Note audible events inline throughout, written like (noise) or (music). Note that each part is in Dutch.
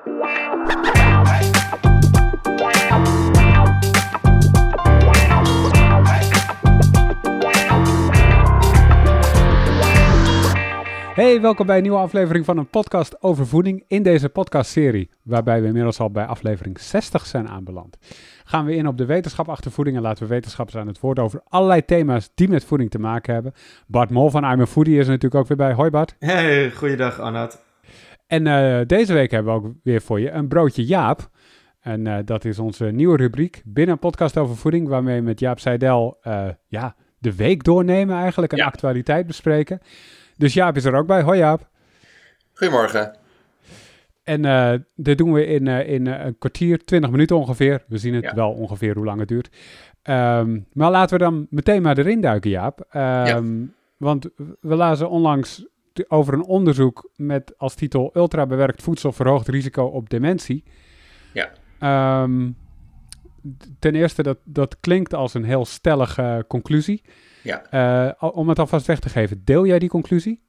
Hey, welkom bij een nieuwe aflevering van een podcast over voeding in deze podcastserie, waarbij we inmiddels al bij aflevering 60 zijn aanbeland. Gaan we in op de wetenschap achter voeding en laten we wetenschappers aan het woord over allerlei thema's die met voeding te maken hebben. Bart Mol van I'm a Foodie is er natuurlijk ook weer bij. Hoi Bart. Hey, goeiedag Arnoud. En uh, deze week hebben we ook weer voor je een broodje Jaap. En uh, dat is onze nieuwe rubriek binnen een podcast over voeding, waarmee we met Jaap Seidel uh, ja, de week doornemen eigenlijk en ja. actualiteit bespreken. Dus Jaap is er ook bij. Hoi Jaap. Goedemorgen. En uh, dit doen we in, uh, in uh, een kwartier, 20 minuten ongeveer. We zien het ja. wel ongeveer hoe lang het duurt. Um, maar laten we dan meteen maar erin duiken, Jaap. Um, ja. Want we lazen onlangs over een onderzoek met als titel Ultra bewerkt voedsel verhoogt risico op dementie. Ja. Um, ten eerste, dat, dat klinkt als een heel stellige conclusie. Ja. Uh, om het alvast weg te geven, deel jij die conclusie?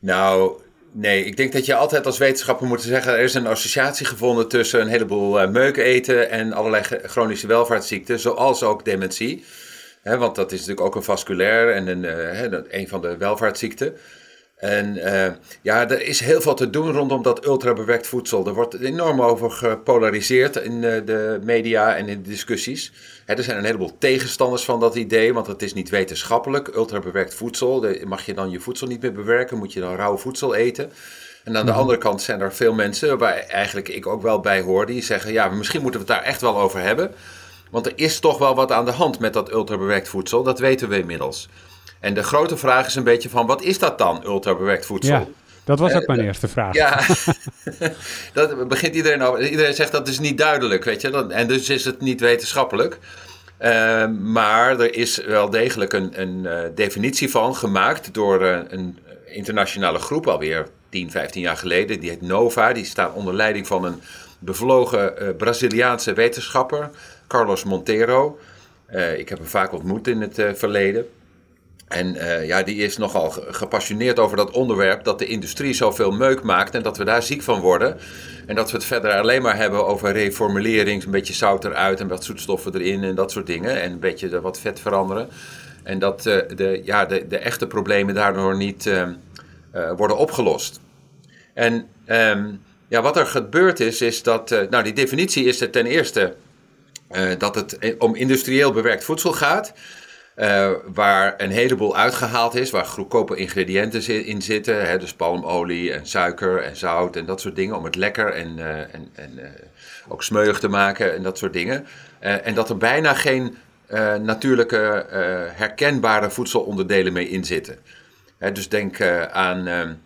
Nou, nee. Ik denk dat je altijd als wetenschapper moet zeggen... er is een associatie gevonden tussen een heleboel uh, meuk eten... en allerlei chronische welvaartsziekten, zoals ook dementie. He, want dat is natuurlijk ook een vasculair en een, uh, een van de welvaartsziekten. En uh, ja, er is heel veel te doen rondom dat ultrabewerkt voedsel. Er wordt enorm over gepolariseerd in uh, de media en in de discussies. Er zijn een heleboel tegenstanders van dat idee, want het is niet wetenschappelijk. Ultrabewerkt voedsel, mag je dan je voedsel niet meer bewerken, moet je dan rauw voedsel eten. En aan de andere kant zijn er veel mensen, waar eigenlijk ik ook wel bij hoor, die zeggen, ja, misschien moeten we het daar echt wel over hebben. Want er is toch wel wat aan de hand met dat ultrabewerkt voedsel, dat weten we inmiddels. En de grote vraag is een beetje van, wat is dat dan, ultrabewerkt voedsel? Ja, dat was ook mijn uh, eerste vraag. Ja, (laughs) (laughs) dat begint iedereen over. Iedereen zegt dat is niet duidelijk, weet je. En dus is het niet wetenschappelijk. Uh, maar er is wel degelijk een, een uh, definitie van gemaakt door een internationale groep alweer 10, 15 jaar geleden. Die heet NOVA. Die staat onder leiding van een bevlogen Braziliaanse wetenschapper, Carlos Monteiro. ik heb hem vaak ontmoet in het verleden. En uh, ja, die is nogal gepassioneerd over dat onderwerp dat de industrie zoveel meuk maakt en dat we daar ziek van worden. En dat we het verder alleen maar hebben over reformulering, een beetje zout eruit en wat zoetstoffen erin en dat soort dingen. En een beetje wat vet veranderen. En dat de, ja, de, de echte problemen daardoor niet worden opgelost. En um, ja, wat er gebeurd is, is dat, nou die definitie is er ten eerste dat het om industrieel bewerkt voedsel gaat. Uh, waar een heleboel uitgehaald is, waar goedkope ingrediënten in zitten. Hè, dus palmolie en suiker en zout en dat soort dingen. Om het lekker en, en, en ook smeuig te maken en dat soort dingen. en dat er bijna geen natuurlijke herkenbare voedselonderdelen mee in zitten. Hè, dus denk aan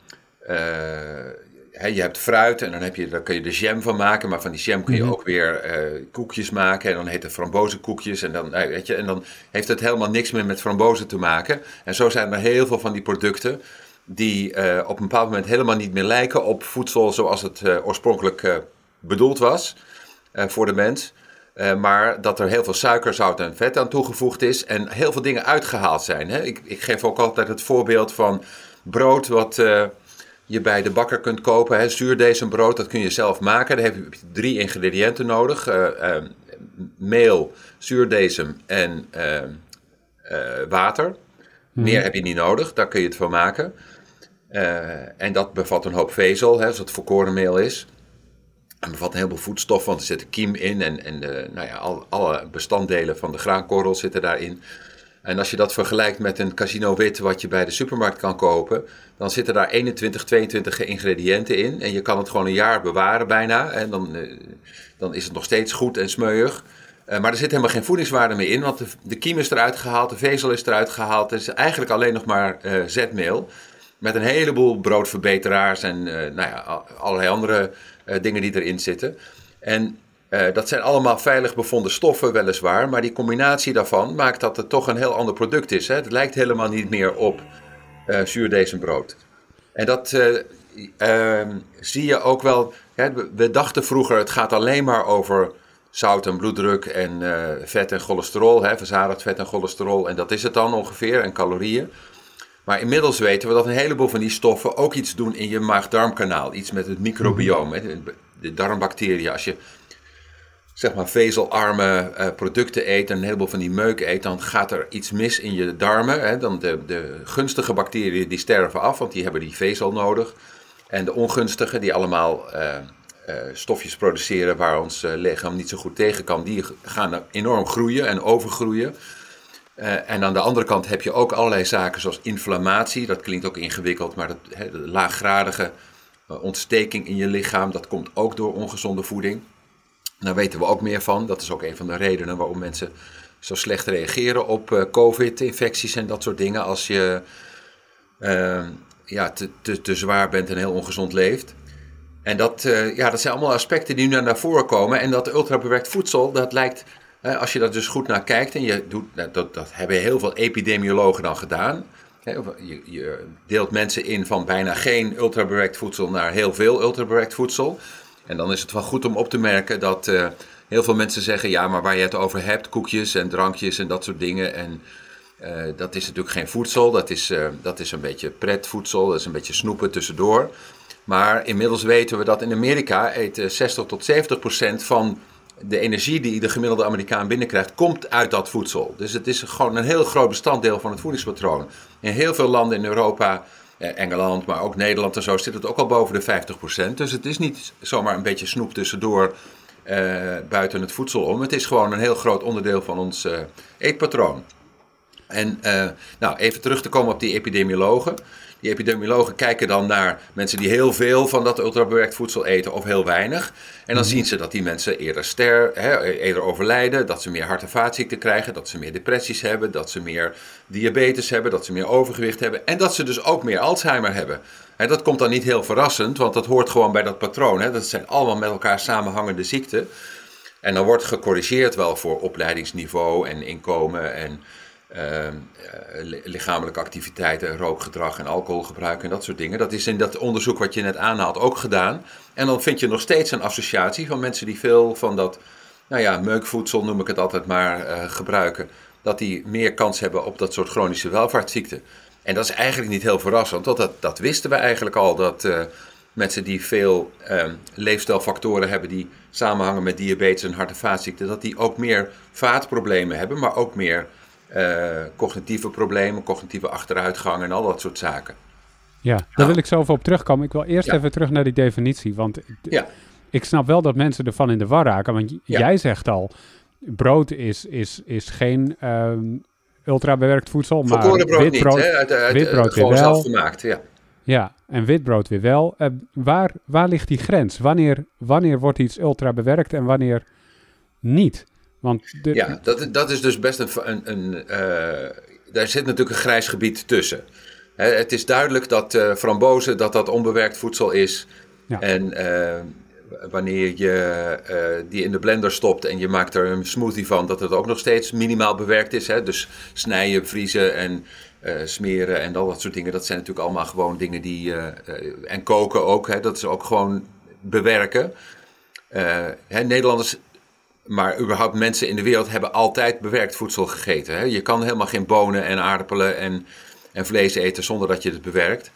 je hebt fruit en dan, heb je, dan kun je de jam van maken. Maar van die jam kun je ook weer uh, koekjes maken. En dan heet het frambozenkoekjes. En dan, weet je, en dan heeft het helemaal niks meer met frambozen te maken. En zo zijn er heel veel van die producten die uh, op een bepaald moment helemaal niet meer lijken op voedsel zoals het uh, oorspronkelijk bedoeld was voor de mens. maar dat er heel veel suiker, zout en vet aan toegevoegd is. En heel veel dingen uitgehaald zijn. Hè? Ik, ik geef ook altijd het voorbeeld van brood wat je bij de bakker kunt kopen. Hè, zuurdesembrood, dat kun je zelf maken. Daar heb je drie ingrediënten nodig. Uh, uh, meel, zuurdesem en uh, water. Meer mm. heb je niet nodig, daar kun je het van maken. en dat bevat een hoop vezel, hè, als het volkoren meel is. En bevat een heleboel voedstoffen, want er zit kiem in. En, en nou ja, al, alle bestanddelen van de graankorrel zitten daarin. En als je dat vergelijkt met een casino wit wat je bij de supermarkt kan kopen, dan zitten daar 21, 22 ingrediënten in. En je kan het gewoon een jaar bewaren bijna. En dan, uh, dan is het nog steeds goed en smeuig. Uh, maar er zit helemaal geen voedingswaarde meer in, want de, de kiem is eruit gehaald, de vezel is eruit gehaald. Het is eigenlijk alleen nog maar uh, zetmeel. Met een heleboel broodverbeteraars en nou ja, allerlei andere dingen die erin zitten. En uh, dat zijn allemaal veilig bevonden stoffen, weliswaar. Maar die combinatie daarvan maakt dat het toch een heel ander product is. Hè? Het lijkt helemaal niet meer op uh, zuurdesembrood. En dat uh, zie je ook wel. Hè? We dachten vroeger, het gaat alleen maar over zout en bloeddruk en vet en cholesterol. Hè? Verzadigd vet en cholesterol. En dat is het dan ongeveer, en calorieën. Maar inmiddels weten we dat een heleboel van die stoffen ook iets doen in je maag-darmkanaal. Iets met het microbioom, de darmbacteriën. Als je zeg maar vezelarme uh, producten eet en een heleboel van die meuk eet, dan gaat er iets mis in je darmen. Hè? Dan de, de gunstige bacteriën die sterven af, want die hebben die vezel nodig. En de ongunstige, die allemaal uh, uh, stofjes produceren waar ons lichaam niet zo goed tegen kan, die gaan enorm groeien en overgroeien. en aan de andere kant heb je ook allerlei zaken zoals inflammatie. Dat klinkt ook ingewikkeld, maar dat, de laaggradige ontsteking in je lichaam, dat komt ook door ongezonde voeding. Daar weten we ook meer van. Dat is ook een van de redenen waarom mensen zo slecht reageren op uh, COVID-infecties en dat soort dingen. Als je uh, ja, te, te, te, zwaar bent en heel ongezond leeft. En dat, uh, ja, dat zijn allemaal aspecten die nu naar voren komen. En dat ultrabewerkt voedsel, dat lijkt, als je daar dus goed naar kijkt, en je doet, dat, dat hebben heel veel epidemiologen dan gedaan. Je, je deelt mensen in van bijna geen ultrabewerkt voedsel naar heel veel ultrabewerkt voedsel. En dan is het wel goed om op te merken dat uh, heel veel mensen zeggen: ja, maar waar je het over hebt, koekjes en drankjes en dat soort dingen. En uh, dat is natuurlijk geen voedsel, dat is, uh, dat is een beetje pretvoedsel, dat is een beetje snoepen tussendoor. Maar inmiddels weten we dat in Amerika eet 60 tot 70 procent van de energie die de gemiddelde Amerikaan binnenkrijgt, komt uit dat voedsel. Dus het is gewoon een heel groot bestanddeel van het voedingspatroon. In heel veel landen in Europa Engeland, maar ook Nederland en zo zit het ook al boven de 50%. Dus het is niet zomaar een beetje snoep tussendoor uh, buiten het voedsel om. Het is gewoon een heel groot onderdeel van ons uh, eetpatroon. En nou, even terug te komen op die epidemiologen. Die epidemiologen kijken dan naar mensen die heel veel van dat ultrabewerkt voedsel eten of heel weinig. En dan mhm. zien ze dat die mensen eerder, ster, hè, eerder overlijden, dat ze meer hart- en vaatziekten krijgen, dat ze meer depressies hebben, dat ze meer diabetes hebben, dat ze meer overgewicht hebben en dat ze dus ook meer Alzheimer hebben. En dat komt dan niet heel verrassend, want dat hoort gewoon bij dat patroon. Hè. Dat zijn allemaal met elkaar samenhangende ziekten. En dan wordt gecorrigeerd wel voor opleidingsniveau en inkomen en lichamelijke activiteiten, rookgedrag en alcoholgebruik en dat soort dingen. Dat is in dat onderzoek wat je net aanhaalt ook gedaan. En dan vind je nog steeds een associatie van mensen die veel van dat, nou ja, meukvoedsel noem ik het altijd maar, uh, gebruiken. Dat die meer kans hebben op dat soort chronische welvaartsziekten. En dat is eigenlijk niet heel verrassend, want dat, dat wisten we eigenlijk al. Dat uh, mensen die veel ehm, leefstijlfactoren hebben die samenhangen met diabetes en hart- en vaatziekten, dat die ook meer vaatproblemen hebben, maar ook meer uh, cognitieve problemen, cognitieve achteruitgang en al dat soort zaken. Ja, daar nou. wil ik zo op terugkomen. Ik wil eerst even terug naar die definitie. Want ja. ik snap wel dat mensen ervan in de war raken. Want jij zegt al, brood is, is, is geen um, ultrabewerkt voedsel, maar brood witbrood, niet, uit, uit, witbrood weer wel. gemaakt, ja. Ja, en witbrood weer wel. Uh, waar, waar ligt die grens? Wanneer, wanneer wordt iets ultrabewerkt en wanneer niet? Want Ja, dat, dat is dus best een. een, een uh, daar zit natuurlijk een grijs gebied tussen. het is duidelijk dat uh, frambozen dat dat onbewerkt voedsel is. Ja. En uh, wanneer je die in de blender stopt en je maakt er een smoothie van, dat het ook nog steeds minimaal bewerkt is. Hè? Dus snijden, vriezen en smeren en al dat soort dingen. Dat zijn natuurlijk allemaal gewoon dingen die. en koken ook, hè? dat is ook gewoon bewerken. Hè, Nederlanders maar überhaupt mensen in de wereld hebben altijd bewerkt voedsel gegeten. Hè? Je kan helemaal geen bonen en aardappelen en, en vlees eten zonder dat je het bewerkt.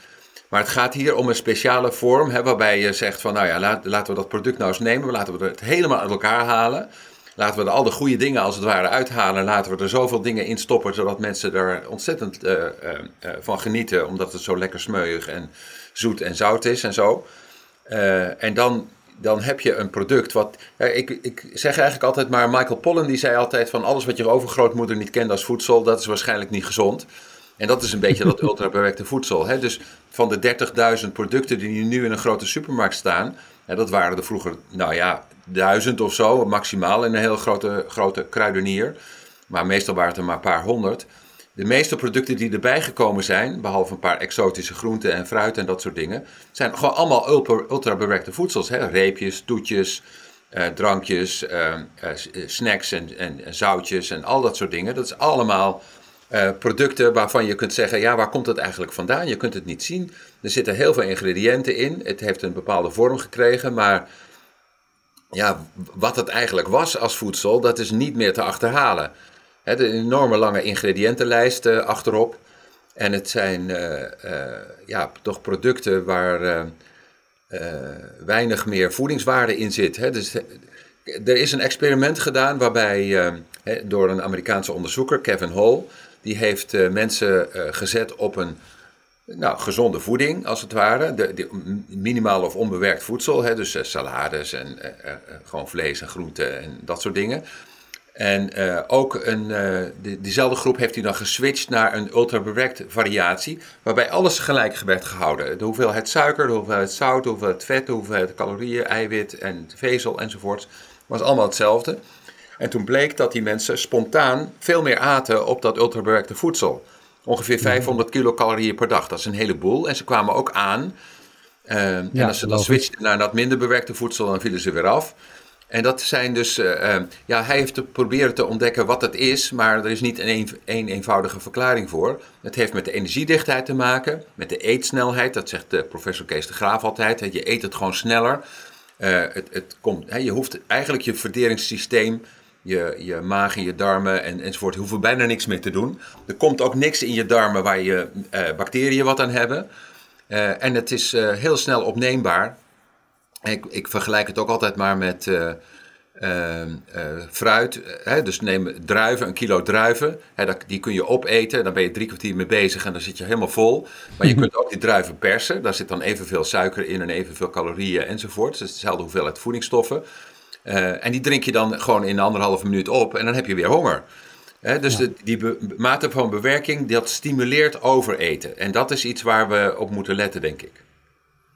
Maar het gaat hier om een speciale vorm hè, waarbij je zegt van nou ja, laten we dat product nou eens nemen. Laten we het helemaal uit elkaar halen. Laten we er al de goede dingen als het ware uithalen. Laten we er zoveel dingen in stoppen zodat mensen er ontzettend uh, uh, uh, van genieten. Omdat het zo lekker smeuig en zoet en zout is en zo. en dan dan heb je een product wat. Ja, ik, ik zeg eigenlijk altijd maar. Michael Pollan die zei altijd: van alles wat je overgrootmoeder niet kende als voedsel, dat is waarschijnlijk niet gezond. En dat is een beetje dat (laughs) ultrabewerkte voedsel. Hè? Dus van de 30.000 producten die nu in een grote supermarkt staan, hè, dat waren er vroeger, nou ja, duizend of zo, maximaal in een heel grote, grote kruidenier. Maar meestal waren het er maar een paar honderd. De meeste producten die erbij gekomen zijn, behalve een paar exotische groenten en fruit en dat soort dingen, zijn gewoon allemaal ultra, ultra bewerkte voedsels. Hè? Reepjes, toetjes, eh, drankjes, eh, eh, snacks en, en, zoutjes en al dat soort dingen. Dat is allemaal eh, producten waarvan je kunt zeggen, ja, waar komt het eigenlijk vandaan? Je kunt het niet zien. Er zitten heel veel ingrediënten in. Het heeft een bepaalde vorm gekregen, maar ja, wat het eigenlijk was als voedsel, dat is niet meer te achterhalen. He, de enorme lange ingrediëntenlijst achterop. En het zijn ja, toch producten waar weinig meer voedingswaarde in zit. Dus er is een experiment gedaan waarbij door een Amerikaanse onderzoeker, Kevin Hall, die heeft mensen gezet op een nou, gezonde voeding, als het ware. De, minimaal of onbewerkt voedsel, hè, dus salades en gewoon vlees en groenten en dat soort dingen. En ook een, die, diezelfde groep heeft hij dan geswitcht naar een ultrabewerkt variatie, waarbij alles gelijk werd gehouden. De hoeveelheid suiker, de hoeveelheid zout, de hoeveelheid vet, de hoeveelheid calorieën, eiwit en vezel enzovoort, was allemaal hetzelfde. En toen bleek dat die mensen spontaan veel meer aten op dat ultrabewerkte voedsel. Ongeveer 500 mhm. kilocalorieën per dag. Dat is een heleboel. En ze kwamen ook aan. Uh, en als ze dan switchten naar dat minder bewerkte voedsel, dan vielen ze weer af. En dat zijn dus, uh, ja, hij heeft te proberen te ontdekken wat het is, maar er is niet een, een eenvoudige verklaring voor. Het heeft met de energiedichtheid te maken, met de eetsnelheid, dat zegt de professor Kees de Graaf altijd. Je eet het gewoon sneller. het, het komt, je hoeft eigenlijk je verderingssysteem je, je maag en je darmen en, enzovoort hoeven bijna niks meer te doen. Er komt ook niks in je darmen waar je bacteriën wat aan hebben. En het is heel snel opneembaar. Ik, ik, vergelijk het ook altijd maar met fruit. Hè? Dus neem druiven, een kilo druiven. Hè, dat, die kun je opeten. Dan ben je drie kwartier mee bezig en dan zit je helemaal vol. Maar je kunt ook die druiven persen. Daar zit dan evenveel suiker in en evenveel calorieën enzovoort. Dus dezelfde hoeveelheid voedingsstoffen. Uh, en die drink je dan gewoon in anderhalve minuut op en dan heb je weer honger. dus de, die mate van bewerking, dat stimuleert overeten. En dat is iets waar we op moeten letten, denk ik.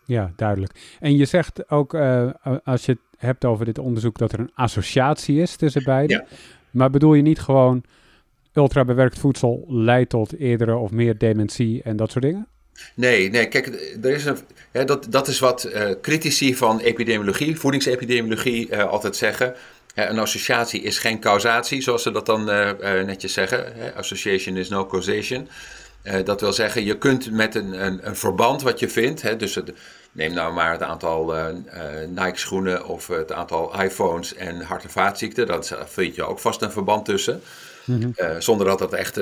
Ja, duidelijk. En je zegt ook, uh, als je het hebt over dit onderzoek, dat er een associatie is tussen beide. Ja. Maar bedoel je niet gewoon ultrabewerkt voedsel leidt tot eerdere of meer dementie en dat soort dingen? Nee, nee, kijk, er is een, ja, dat, dat is wat uh, critici van epidemiologie, voedingsepidemiologie, uh, altijd zeggen. een associatie is geen causatie, zoals ze dat dan netjes zeggen. association is no causation. Dat wil zeggen, je kunt met een, een, een verband wat je vindt, hè, dus het, neem nou maar het aantal Nike-schoenen of het aantal iPhones en hart- en vaatziekten, daar vind je ook vast een verband tussen. Mm zonder dat dat echt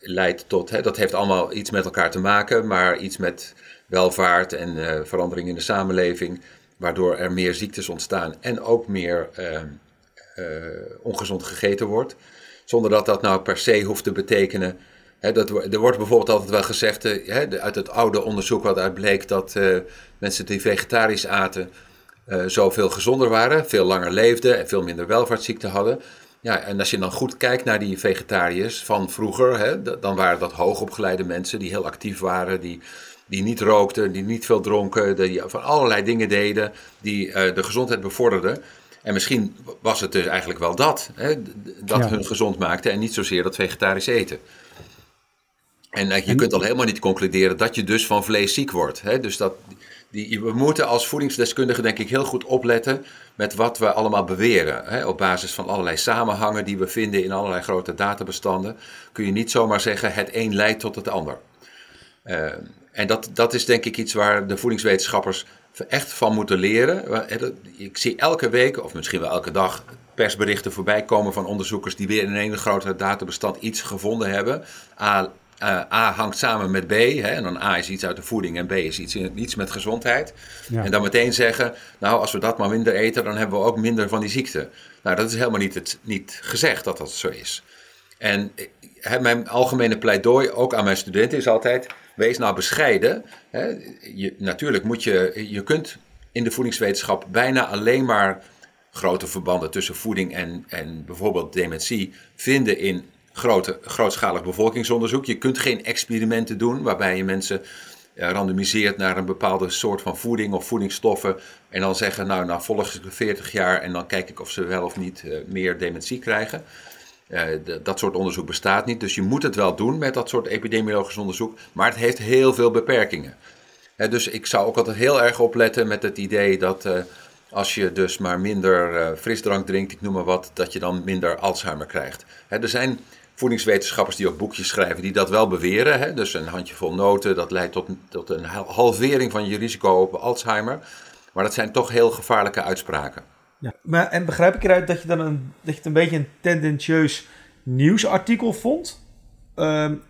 leidt tot, hè, dat heeft allemaal iets met elkaar te maken, maar iets met welvaart en uh, verandering in de samenleving, waardoor er meer ziektes ontstaan en ook meer uh, uh, ongezond gegeten wordt. Zonder dat dat nou per se hoeft te betekenen. Dat, er wordt bijvoorbeeld altijd wel gezegd, hè, uit het oude onderzoek wat uit bleek dat mensen die vegetarisch aten zoveel gezonder waren, veel langer leefden en veel minder welvaartsziekten hadden. Ja, en als je dan goed kijkt naar die vegetariërs van vroeger, dan waren dat hoogopgeleide mensen die heel actief waren, die, die niet rookten, die niet veel dronken, die van allerlei dingen deden die uh, de gezondheid bevorderden. En misschien was het dus eigenlijk wel dat, dat hun gezond maakte en niet zozeer dat vegetarisch eten. En uh, je kunt al helemaal niet concluderen dat je dus van vlees ziek wordt. Hè? Dus dat, die, we moeten als voedingsdeskundigen denk ik heel goed opletten met wat we allemaal beweren. Hè? Op basis van allerlei samenhangen die we vinden in allerlei grote databestanden, kun je niet zomaar zeggen het een leidt tot het ander. Uh, en dat, dat is denk ik iets waar de voedingswetenschappers echt van moeten leren. Ik zie elke week, of misschien wel elke dag, persberichten voorbij komen van onderzoekers die weer in een grote databestand iets gevonden hebben. A, uh, A hangt samen met B. Hè, en dan A is iets uit de voeding en B is iets, iets met gezondheid. En dan meteen zeggen, nou als we dat maar minder eten, dan hebben we ook minder van die ziekte. Nou, dat is helemaal niet, het, niet gezegd dat dat zo is. En mijn algemene pleidooi, ook aan mijn studenten, is altijd, wees nou bescheiden. Hè. Je, natuurlijk moet je, je kunt in de voedingswetenschap bijna alleen maar grote verbanden tussen voeding en, en bijvoorbeeld dementie vinden in grote, grootschalig bevolkingsonderzoek. Je kunt geen experimenten doen waarbij je mensen uh, randomiseert naar een bepaalde soort van voeding of voedingsstoffen. En dan zeggen, nou, nou volg ik 40 jaar en dan kijk ik of ze wel of niet uh, meer dementie krijgen. Uh, dat soort onderzoek bestaat niet. Dus je moet het wel doen met dat soort epidemiologisch onderzoek. Maar het heeft heel veel beperkingen. dus ik zou ook altijd heel erg opletten met het idee dat als je dus maar minder frisdrank drinkt, ik noem maar wat, dat je dan minder Alzheimer krijgt. er zijn voedingswetenschappers die ook boekjes schrijven, die dat wel beweren. Hè? Dus een handjevol noten, dat leidt tot, tot een halvering van je risico op Alzheimer. Maar dat zijn toch heel gevaarlijke uitspraken. Ja, maar, en begrijp ik eruit dat je dan een, dat je het een beetje een tendentieus nieuwsartikel vond? Um,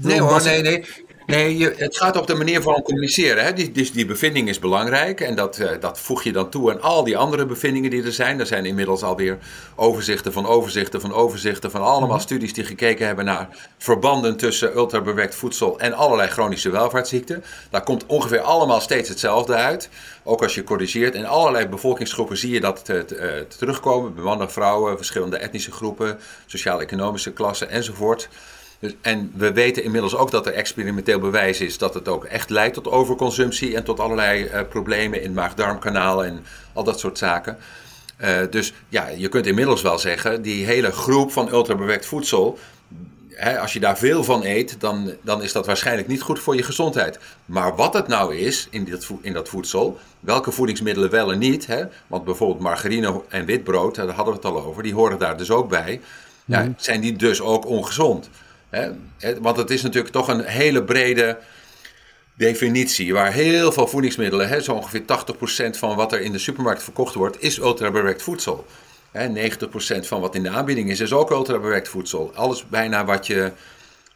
Nee hoor, nee, nee. Nee, je, het gaat op de manier van communiceren. Hè? Die, dus die bevinding is belangrijk en dat, uh, dat voeg je dan toe aan al die andere bevindingen die er zijn. Er zijn inmiddels alweer overzichten van overzichten van overzichten van allemaal mhm. studies die gekeken hebben naar verbanden tussen ultrabewerkt voedsel en allerlei chronische welvaartsziekten. Daar komt ongeveer allemaal steeds hetzelfde uit. Ook als je corrigeert. In allerlei bevolkingsgroepen zie je dat uh, terugkomen. Mannen, vrouwen, verschillende etnische groepen, sociaal-economische klassen enzovoort. Dus, en we weten inmiddels ook dat er experimenteel bewijs is dat het ook echt leidt tot overconsumptie en tot allerlei uh, problemen in het maag-darmkanaal en al dat soort zaken. Uh, dus ja, je kunt inmiddels wel zeggen, die hele groep van ultrabewerkt voedsel, hè, als je daar veel van eet, dan, dan is dat waarschijnlijk niet goed voor je gezondheid. Maar wat het nou is in, dit, in dat voedsel, welke voedingsmiddelen wel en niet, hè, want bijvoorbeeld margarine en witbrood, daar hadden we het al over, die horen daar dus ook bij, ja, mhm. zijn die dus ook ongezond. Hè? Want het is natuurlijk toch een hele brede definitie, waar heel veel voedingsmiddelen, hè, zo ongeveer 80% van wat er in de supermarkt verkocht wordt, is ultrabewerkt voedsel. Hè, 90% van wat in de aanbieding is, is ook ultrabewerkt voedsel. Alles bijna wat je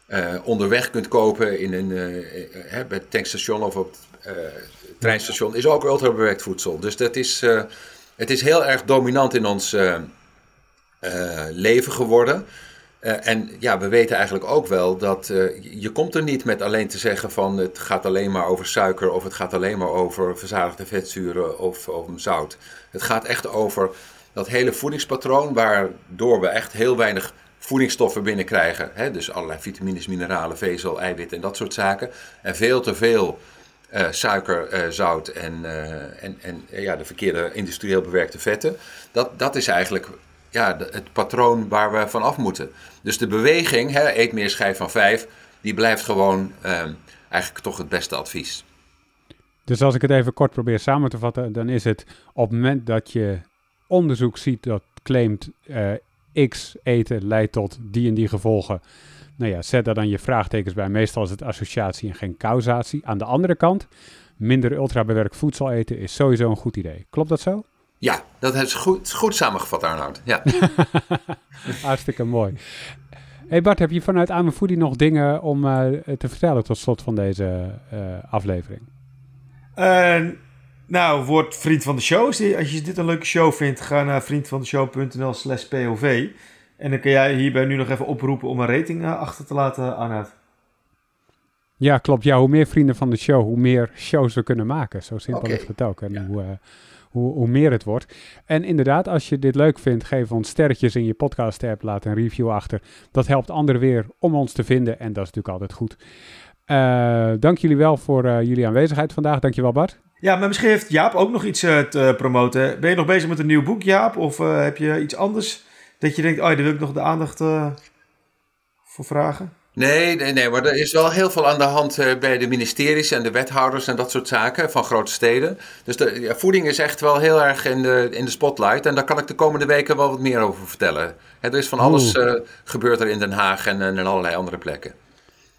uh, onderweg kunt kopen in een, uh, bij het tankstation of op het treinstation, is ook ultrabewerkt voedsel. Dus dat is, het is heel erg dominant in ons leven geworden. Uh, en ja, we weten eigenlijk ook wel dat uh, je komt er niet met alleen te zeggen van het gaat alleen maar over suiker of het gaat alleen maar over verzadigde vetzuren of over zout. Het gaat echt over dat hele voedingspatroon waardoor we echt heel weinig voedingsstoffen binnenkrijgen. Hè? Dus allerlei vitamines, mineralen, vezel, eiwit en dat soort zaken. En veel te veel uh, suiker, zout en, en, en ja, de verkeerde industrieel bewerkte vetten. Dat, dat is eigenlijk ja, het patroon waar we van af moeten. Dus de beweging, hè, eet meer schijf van vijf, die blijft gewoon ehm, eigenlijk toch het beste advies. Dus als ik het even kort probeer samen te vatten, dan is het op het moment dat je onderzoek ziet dat claimt uh, X eten leidt tot die en die gevolgen. Nou ja, zet daar dan je vraagtekens bij. Meestal is het associatie en geen causatie. Aan de andere kant, minder ultrabewerkt voedsel eten is sowieso een goed idee. Klopt dat zo? Ja, dat is goed, goed samengevat, Arnoud. Ja. (laughs) Hartstikke mooi. Hey Bart, heb je vanuit Aan Foodie nog dingen om uh, te vertellen tot slot van deze uh, aflevering? Uh, nou, word vriend van de show. Als je dit een leuke show vindt, ga naar vriendvandeshow.nl slash POV. En dan kun jij hierbij nu nog even oproepen om een rating achter te laten, Arnoud. Ja, klopt. Ja, hoe meer vrienden van de show, hoe meer shows we kunnen maken. Zo simpel okay. is het ook. En hoe, hoe, hoe meer het wordt. En inderdaad, als je dit leuk vindt, geef ons sterretjes in je podcast-app. Laat een review achter. Dat helpt anderen weer om ons te vinden. En dat is natuurlijk altijd goed. Uh, dank jullie wel voor uh, jullie aanwezigheid vandaag. Dankjewel Bart. Ja, maar misschien heeft Jaap ook nog iets uh, te promoten. Ben je nog bezig met een nieuw boek, Jaap? Of heb je iets anders dat je denkt, oh, daar wil ik nog de aandacht voor vragen? Nee, nee, nee, maar er is wel heel veel aan de hand eh, bij de ministeries en de wethouders en dat soort zaken van grote steden. Dus de ja, voeding is echt wel heel erg in de, in de spotlight. En daar kan ik de komende weken wel wat meer over vertellen. er is van alles uh, gebeurd er in Den Haag en, en allerlei andere plekken.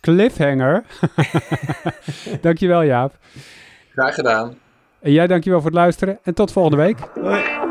Cliffhanger. (laughs) dankjewel Jaap. Graag gedaan. En jij dankjewel voor het luisteren en tot volgende week. Hoi.